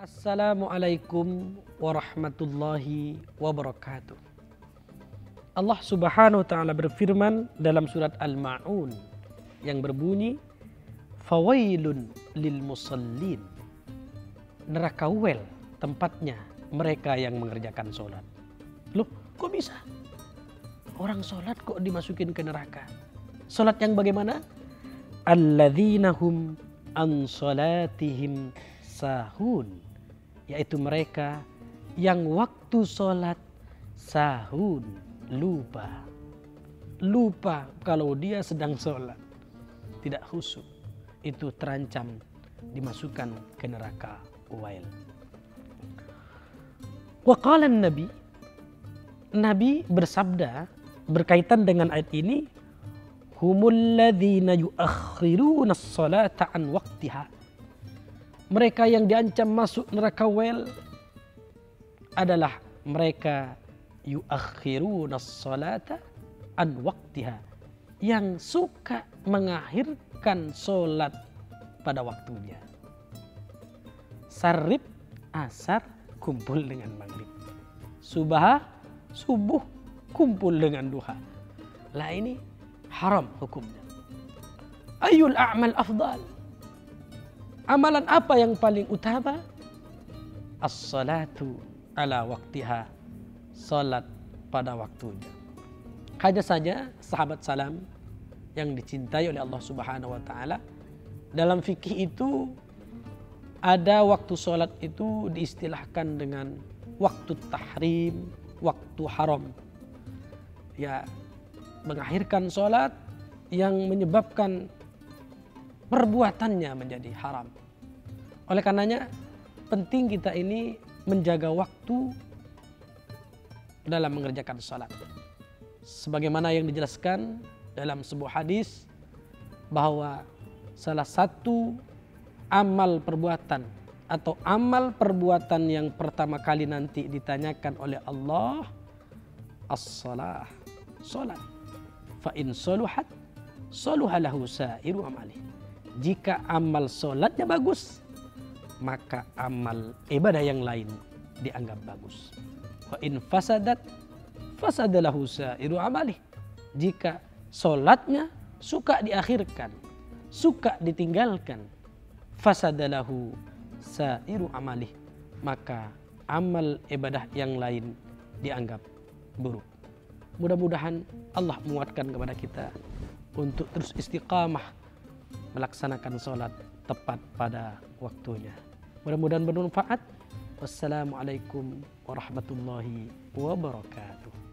Assalamualaikum warahmatullahi wabarakatuh. Allah Subhanahu wa taala berfirman dalam surat Al-Maun yang berbunyi Fawailun lil musallin. Neraka wel tempatnya mereka yang mengerjakan sholat. Loh, kok bisa? Orang sholat kok dimasukin ke neraka? Sholat yang bagaimana? Alladzinahum an sholatihim sahun. Yaitu mereka yang waktu sholat sahun. Lupa. Lupa kalau dia sedang sholat. Tidak khusyuk. Itu terancam dimasukkan ke neraka wail. Waqala Nabi Nabi bersabda berkaitan dengan ayat ini humul ladzina yuakhiruna salata an waqtiha mereka yang diancam masuk neraka wel adalah mereka yuakhiruna salata an waqtiha yang suka mengakhirkan solat pada waktunya. Sarib asar kumpul dengan maghrib. Subah subuh kumpul dengan duha. Lah ini haram hukumnya. Ayul a'mal afdal amalan apa yang paling utama? As-salatu ala waktiha. Salat pada waktunya. Hanya saja sahabat salam yang dicintai oleh Allah Subhanahu wa taala dalam fikih itu ada waktu sholat itu diistilahkan dengan waktu tahrim, waktu haram. Ya, mengakhirkan sholat yang menyebabkan perbuatannya menjadi haram. Oleh karenanya penting kita ini menjaga waktu dalam mengerjakan sholat. Sebagaimana yang dijelaskan dalam sebuah hadis bahwa salah satu amal perbuatan atau amal perbuatan yang pertama kali nanti ditanyakan oleh Allah as-salah salat fa in saluhat saluhalahu sairu amali jika amal salatnya bagus maka amal ibadah yang lain dianggap bagus. Wa in fasadat fasadalahu sairu amali. Jika salatnya suka diakhirkan suka ditinggalkan fasadalahu sairu amalih maka amal ibadah yang lain dianggap buruk. Mudah-mudahan Allah menguatkan kepada kita untuk terus istiqamah melaksanakan sholat tepat pada waktunya. Mudah-mudahan bermanfaat. Wassalamualaikum warahmatullahi wabarakatuh